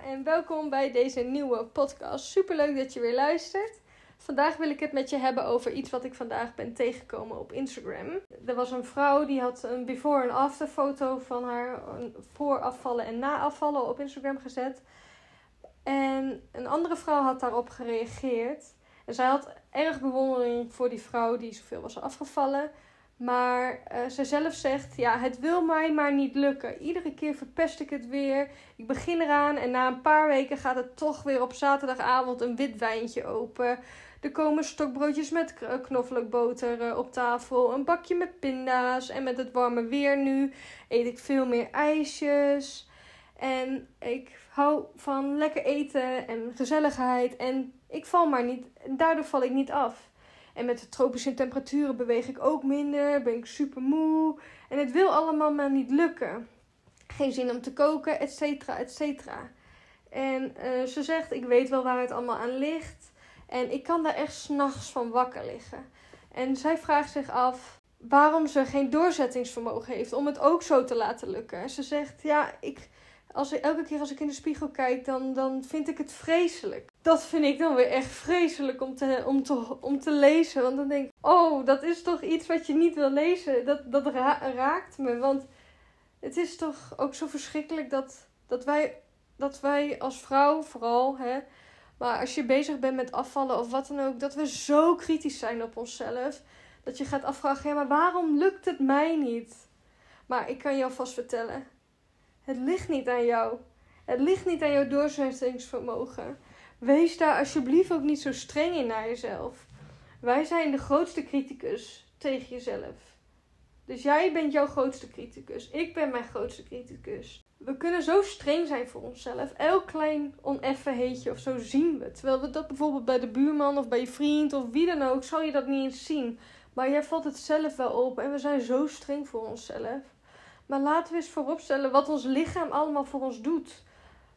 En welkom bij deze nieuwe podcast. Superleuk dat je weer luistert. Vandaag wil ik het met je hebben over iets wat ik vandaag ben tegengekomen op Instagram. Er was een vrouw die had een before- en after foto van haar voor afvallen en na afvallen op Instagram gezet. En een andere vrouw had daarop gereageerd. En zij had erg bewondering voor die vrouw die zoveel was afgevallen. Maar uh, ze zelf zegt, ja, het wil mij maar niet lukken. Iedere keer verpest ik het weer. Ik begin eraan en na een paar weken gaat het toch weer op zaterdagavond een wit wijntje open. Er komen stokbroodjes met knoflookboter eh, op tafel. Een bakje met pinda's. En met het warme weer nu eet ik veel meer ijsjes. En ik hou van lekker eten en gezelligheid. En ik val maar niet. Daardoor val ik niet af. En met de tropische temperaturen beweeg ik ook minder. Ben ik super moe. En het wil allemaal maar niet lukken. Geen zin om te koken, et cetera, et cetera. En uh, ze zegt, ik weet wel waar het allemaal aan ligt. En ik kan daar echt s'nachts van wakker liggen. En zij vraagt zich af waarom ze geen doorzettingsvermogen heeft om het ook zo te laten lukken. Ze zegt, ja, ik, als, elke keer als ik in de spiegel kijk, dan, dan vind ik het vreselijk. Dat vind ik dan weer echt vreselijk om te, om, te, om te lezen. Want dan denk ik, oh, dat is toch iets wat je niet wil lezen. Dat, dat raakt me. Want het is toch ook zo verschrikkelijk dat, dat, wij, dat wij als vrouw vooral, hè, maar als je bezig bent met afvallen of wat dan ook, dat we zo kritisch zijn op onszelf. Dat je gaat afvragen, ja, maar waarom lukt het mij niet? Maar ik kan je alvast vertellen, het ligt niet aan jou. Het ligt niet aan jouw doorzettingsvermogen. Wees daar alsjeblieft ook niet zo streng in naar jezelf. Wij zijn de grootste criticus tegen jezelf. Dus jij bent jouw grootste criticus. Ik ben mijn grootste criticus. We kunnen zo streng zijn voor onszelf. Elk klein oneffenheidje of zo zien we. Terwijl we dat bijvoorbeeld bij de buurman of bij je vriend of wie dan ook, zal je dat niet eens zien. Maar jij valt het zelf wel op en we zijn zo streng voor onszelf. Maar laten we eens vooropstellen wat ons lichaam allemaal voor ons doet.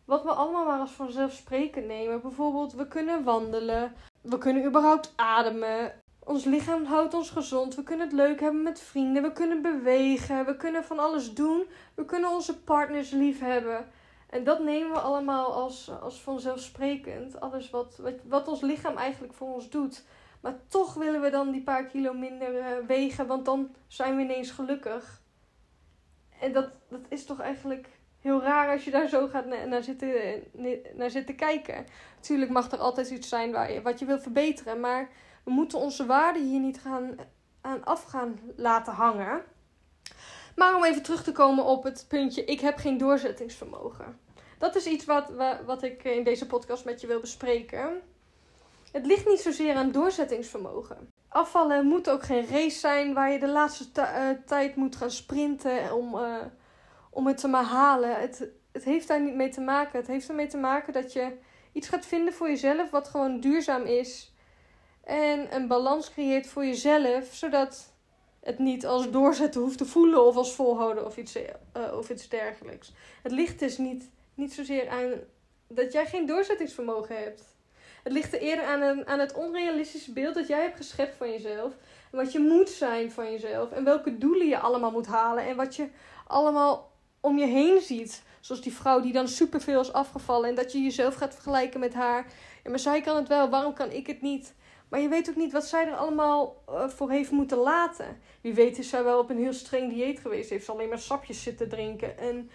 Wat we allemaal maar als vanzelfsprekend nemen. Bijvoorbeeld, we kunnen wandelen. We kunnen überhaupt ademen. Ons lichaam houdt ons gezond. We kunnen het leuk hebben met vrienden. We kunnen bewegen. We kunnen van alles doen. We kunnen onze partners lief hebben. En dat nemen we allemaal als, als vanzelfsprekend. Alles wat, wat, wat ons lichaam eigenlijk voor ons doet. Maar toch willen we dan die paar kilo minder uh, wegen. Want dan zijn we ineens gelukkig. En dat, dat is toch eigenlijk heel raar als je daar zo gaat naar zitten, naar zitten kijken. Natuurlijk mag er altijd iets zijn waar wat je wil verbeteren. Maar we moeten onze waarden hier niet gaan, aan af gaan laten hangen. Maar om even terug te komen op het puntje, ik heb geen doorzettingsvermogen. Dat is iets wat, wat ik in deze podcast met je wil bespreken. Het ligt niet zozeer aan doorzettingsvermogen. Afvallen moet ook geen race zijn waar je de laatste uh, tijd moet gaan sprinten om, uh, om het te maar halen. Het, het heeft daar niet mee te maken. Het heeft ermee te maken dat je iets gaat vinden voor jezelf wat gewoon duurzaam is. En een balans creëert voor jezelf, zodat het niet als doorzetten hoeft te voelen of als volhouden of iets, uh, of iets dergelijks. Het ligt dus niet, niet zozeer aan dat jij geen doorzettingsvermogen hebt. Het ligt er eerder aan, een, aan het onrealistische beeld dat jij hebt geschept van jezelf. En wat je moet zijn van jezelf. En welke doelen je allemaal moet halen. En wat je allemaal om je heen ziet. Zoals die vrouw die dan superveel is afgevallen. En dat je jezelf gaat vergelijken met haar. Ja, maar zij kan het wel, waarom kan ik het niet? Maar je weet ook niet wat zij er allemaal uh, voor heeft moeten laten. Wie weet is zij wel op een heel streng dieet geweest. Heeft ze alleen maar sapjes zitten drinken. En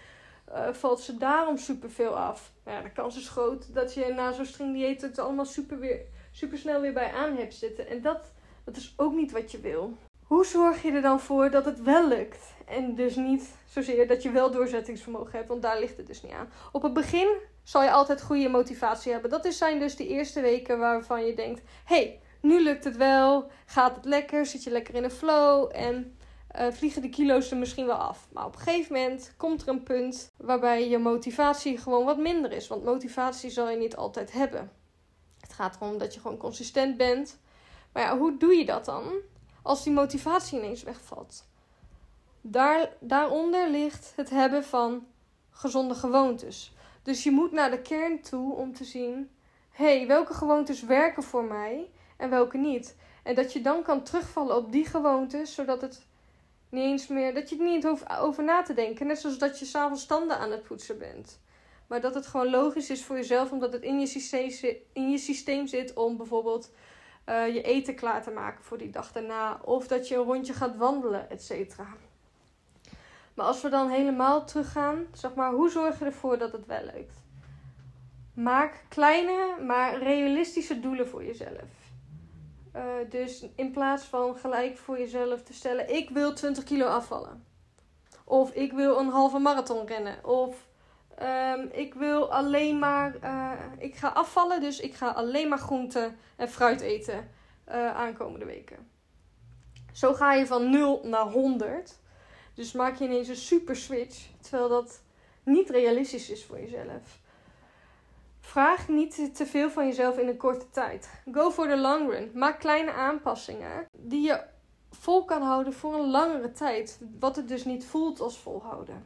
uh, valt ze daarom superveel af. Nou ja, de kans is groot dat je na zo'n streng dieet het allemaal super, weer, super snel weer bij aan hebt zitten. En dat, dat is ook niet wat je wil. Hoe zorg je er dan voor dat het wel lukt? En dus niet zozeer dat je wel doorzettingsvermogen hebt, want daar ligt het dus niet aan. Op het begin zal je altijd goede motivatie hebben. Dat zijn dus de eerste weken waarvan je denkt: hey, nu lukt het wel, gaat het lekker, zit je lekker in een flow en uh, vliegen de kilo's er misschien wel af. Maar op een gegeven moment komt er een punt waarbij je motivatie gewoon wat minder is. Want motivatie zal je niet altijd hebben. Het gaat erom dat je gewoon consistent bent. Maar ja, hoe doe je dat dan als die motivatie ineens wegvalt? Daar, daaronder ligt het hebben van gezonde gewoontes. Dus je moet naar de kern toe om te zien: hé, hey, welke gewoontes werken voor mij en welke niet? En dat je dan kan terugvallen op die gewoontes, zodat het niet eens meer, dat je het niet hoeft over na te denken. Net zoals dat je s'avonds tanden aan het poetsen bent. Maar dat het gewoon logisch is voor jezelf, omdat het in je systeem, in je systeem zit om bijvoorbeeld uh, je eten klaar te maken voor die dag daarna. Of dat je een rondje gaat wandelen, et cetera. Maar als we dan helemaal teruggaan, zeg maar, hoe zorg je ervoor dat het wel lukt? Maak kleine, maar realistische doelen voor jezelf. Uh, dus in plaats van gelijk voor jezelf te stellen: ik wil 20 kilo afvallen. Of ik wil een halve marathon rennen. Of um, ik wil alleen maar. Uh, ik ga afvallen, dus ik ga alleen maar groenten en fruit eten uh, aankomende weken. Zo ga je van 0 naar 100. Dus maak je ineens een super switch. Terwijl dat niet realistisch is voor jezelf. Vraag niet te veel van jezelf in een korte tijd. Go for the long run. Maak kleine aanpassingen die je vol kan houden voor een langere tijd. Wat het dus niet voelt als volhouden.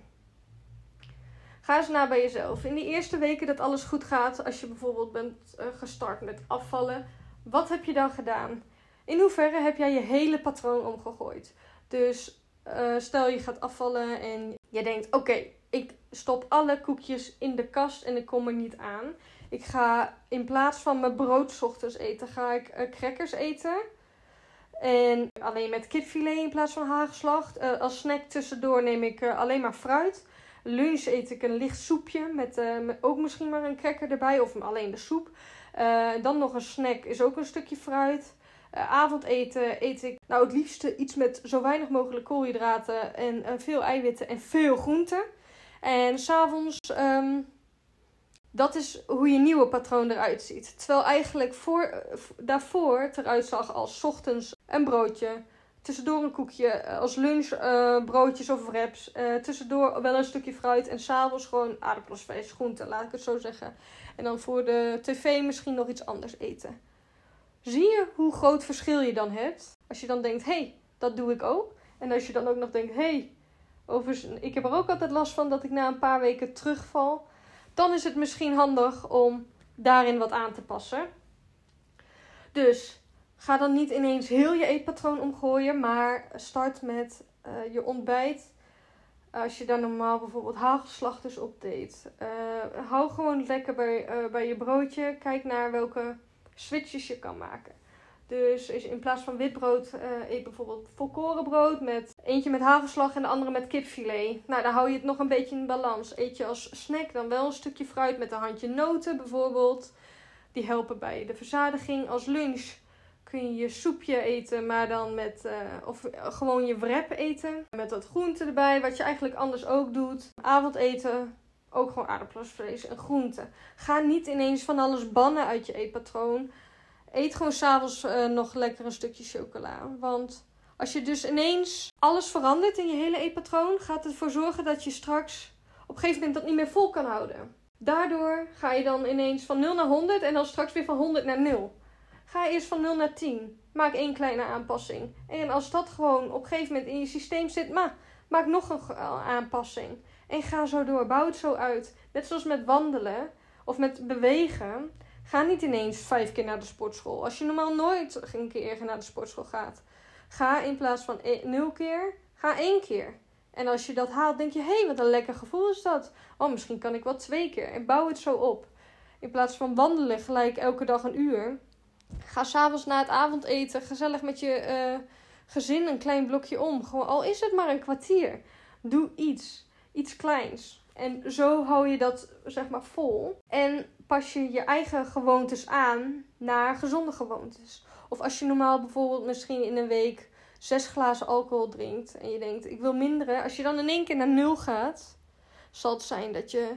Ga eens na bij jezelf. In die eerste weken dat alles goed gaat, als je bijvoorbeeld bent eh, gestart met afvallen, wat heb je dan gedaan? In hoeverre heb jij je hele patroon omgegooid? Dus uh, stel je gaat afvallen en je denkt: oké, ik stop alle koekjes in de kast en ik kom er niet aan. Ik ga in plaats van mijn brood ochtends eten, ga ik uh, crackers eten. En alleen met kipfilet in plaats van hagelslacht. Uh, als snack tussendoor neem ik alleen maar fruit. Lunch eet ik een licht soepje met, met ook misschien maar een cracker erbij of alleen de soep. dan nog een snack is ook een stukje fruit. Uh, avondeten eet ik nou het liefste iets met zo weinig mogelijk koolhydraten en uh, veel eiwitten en veel groenten. En s'avonds, um, dat is hoe je nieuwe patroon eruit ziet. Terwijl eigenlijk voor, uh, daarvoor het eruit zag als ochtends een broodje, tussendoor een koekje, als lunch broodjes of wraps, tussendoor wel een stukje fruit en s'avonds gewoon aardappels, vlees, groenten, laat ik het zo zeggen. En dan voor de tv misschien nog iets anders eten. Zie je hoe groot verschil je dan hebt? Als je dan denkt, hé, hey, dat doe ik ook. En als je dan ook nog denkt, hé, hey, ik heb er ook altijd last van dat ik na een paar weken terugval. Dan is het misschien handig om daarin wat aan te passen. Dus ga dan niet ineens heel je eetpatroon omgooien, maar start met uh, je ontbijt. Als je daar normaal bijvoorbeeld hagelslachters op deed. Uh, hou gewoon lekker bij, uh, bij je broodje. Kijk naar welke switches je kan maken. Dus in plaats van witbrood uh, eet bijvoorbeeld volkorenbrood met eentje met hagelslag en de andere met kipfilet. Nou, dan hou je het nog een beetje in balans. Eet je als snack dan wel een stukje fruit met een handje noten bijvoorbeeld. Die helpen bij de verzadiging. Als lunch kun je je soepje eten, maar dan met, uh, of gewoon je wrap eten. Met wat groenten erbij, wat je eigenlijk anders ook doet. Avondeten ook gewoon aardappelsvlees en groenten. Ga niet ineens van alles bannen uit je eetpatroon. Eet gewoon s'avonds uh, nog lekker een stukje chocola. Want als je dus ineens alles verandert in je hele eetpatroon, gaat het ervoor zorgen dat je straks op een gegeven moment dat niet meer vol kan houden. Daardoor ga je dan ineens van 0 naar 100 en dan straks weer van 100 naar 0. Ga eerst van 0 naar 10. Maak één kleine aanpassing. En als dat gewoon op een gegeven moment in je systeem zit, maak nog een aanpassing. En ga zo door. Bouw het zo uit. Net zoals met wandelen of met bewegen. Ga niet ineens vijf keer naar de sportschool. Als je normaal nooit een keer naar de sportschool gaat. Ga in plaats van e- nul keer, ga één keer. En als je dat haalt, denk je: hé, hey, wat een lekker gevoel is dat. Oh, misschien kan ik wel twee keer. En bouw het zo op. In plaats van wandelen gelijk elke dag een uur. Ga s'avonds na het avondeten gezellig met je uh, gezin een klein blokje om. Gewoon, al is het maar een kwartier. Doe iets iets kleins. En zo hou je dat zeg maar vol. En pas je je eigen gewoontes aan naar gezonde gewoontes. Of als je normaal bijvoorbeeld misschien in een week zes glazen alcohol drinkt. En je denkt, ik wil minderen. Als je dan in één keer naar nul gaat, zal het zijn dat je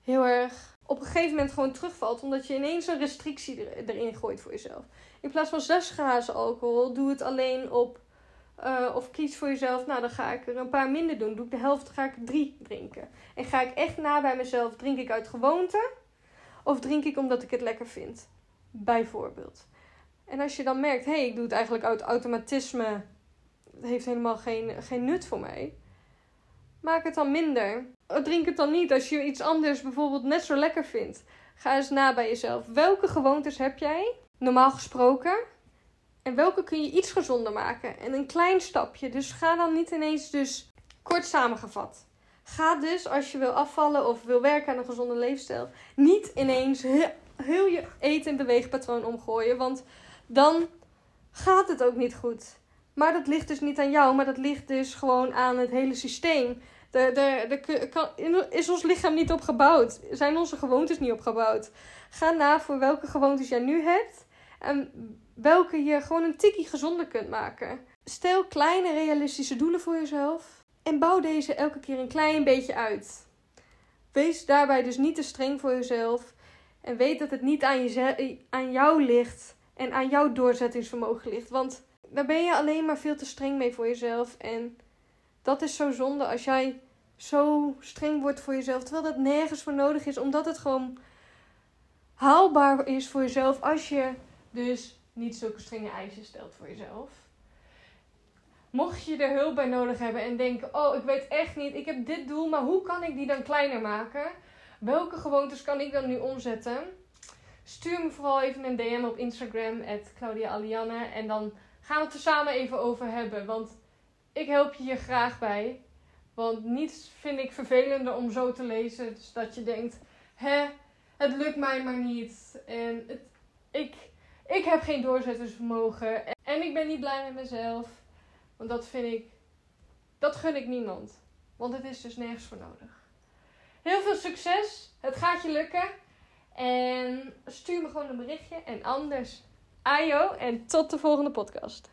heel erg op een gegeven moment gewoon terugvalt. Omdat je ineens een restrictie erin gooit voor jezelf. In plaats van zes glazen alcohol, doe het alleen op uh, of kies voor jezelf, nou dan ga ik er een paar minder doen. Doe ik de helft, ga ik drie drinken. En ga ik echt na bij mezelf, drink ik uit gewoonte? Of drink ik omdat ik het lekker vind? Bijvoorbeeld. En als je dan merkt, hé, hey, ik doe het eigenlijk uit automatisme. Het heeft helemaal geen, geen nut voor mij. Maak het dan minder. Drink het dan niet als je iets anders bijvoorbeeld net zo lekker vindt. Ga eens na bij jezelf. Welke gewoontes heb jij? Normaal gesproken en welke kun je iets gezonder maken? En een klein stapje. Dus ga dan niet ineens dus kort samengevat. Ga dus, als je wil afvallen of wil werken aan een gezonde leefstijl, niet ineens heel je eten- en beweegpatroon omgooien. Want dan gaat het ook niet goed. Maar dat ligt dus niet aan jou, maar dat ligt dus gewoon aan het hele systeem. De, de, de, kan, is ons lichaam niet opgebouwd? Zijn onze gewoontes niet opgebouwd? Ga na voor welke gewoontes jij nu hebt en welke je gewoon een tikkie gezonder kunt maken. Stel kleine realistische doelen voor jezelf en bouw deze elke keer een klein beetje uit. Wees daarbij dus niet te streng voor jezelf en weet dat het niet aan, je, aan jou ligt en aan jouw doorzettingsvermogen ligt. Want daar ben je alleen maar veel te streng mee voor jezelf. En dat is zo zonde als jij zo streng wordt voor jezelf. Terwijl dat nergens voor nodig is. Omdat het gewoon haalbaar is voor jezelf. Als je dus niet zulke strenge eisen stelt voor jezelf. Mocht je er hulp bij nodig hebben en denken: Oh, ik weet echt niet, ik heb dit doel, maar hoe kan ik die dan kleiner maken? Welke gewoontes kan ik dan nu omzetten? Stuur me vooral even een DM op Instagram, Claudia Alianne. En dan gaan we het er samen even over hebben. Want ik help je hier graag bij. Want niets vind ik vervelender om zo te lezen. Dus dat je denkt, hè, het lukt mij maar niet. En het, ik, ik heb geen doorzettingsvermogen. En ik ben niet blij met mezelf. Want dat vind ik, dat gun ik niemand. Want het is dus nergens voor nodig. Heel veel succes. Het gaat je lukken. En stuur me gewoon een berichtje. En anders, ayo. En tot de volgende podcast.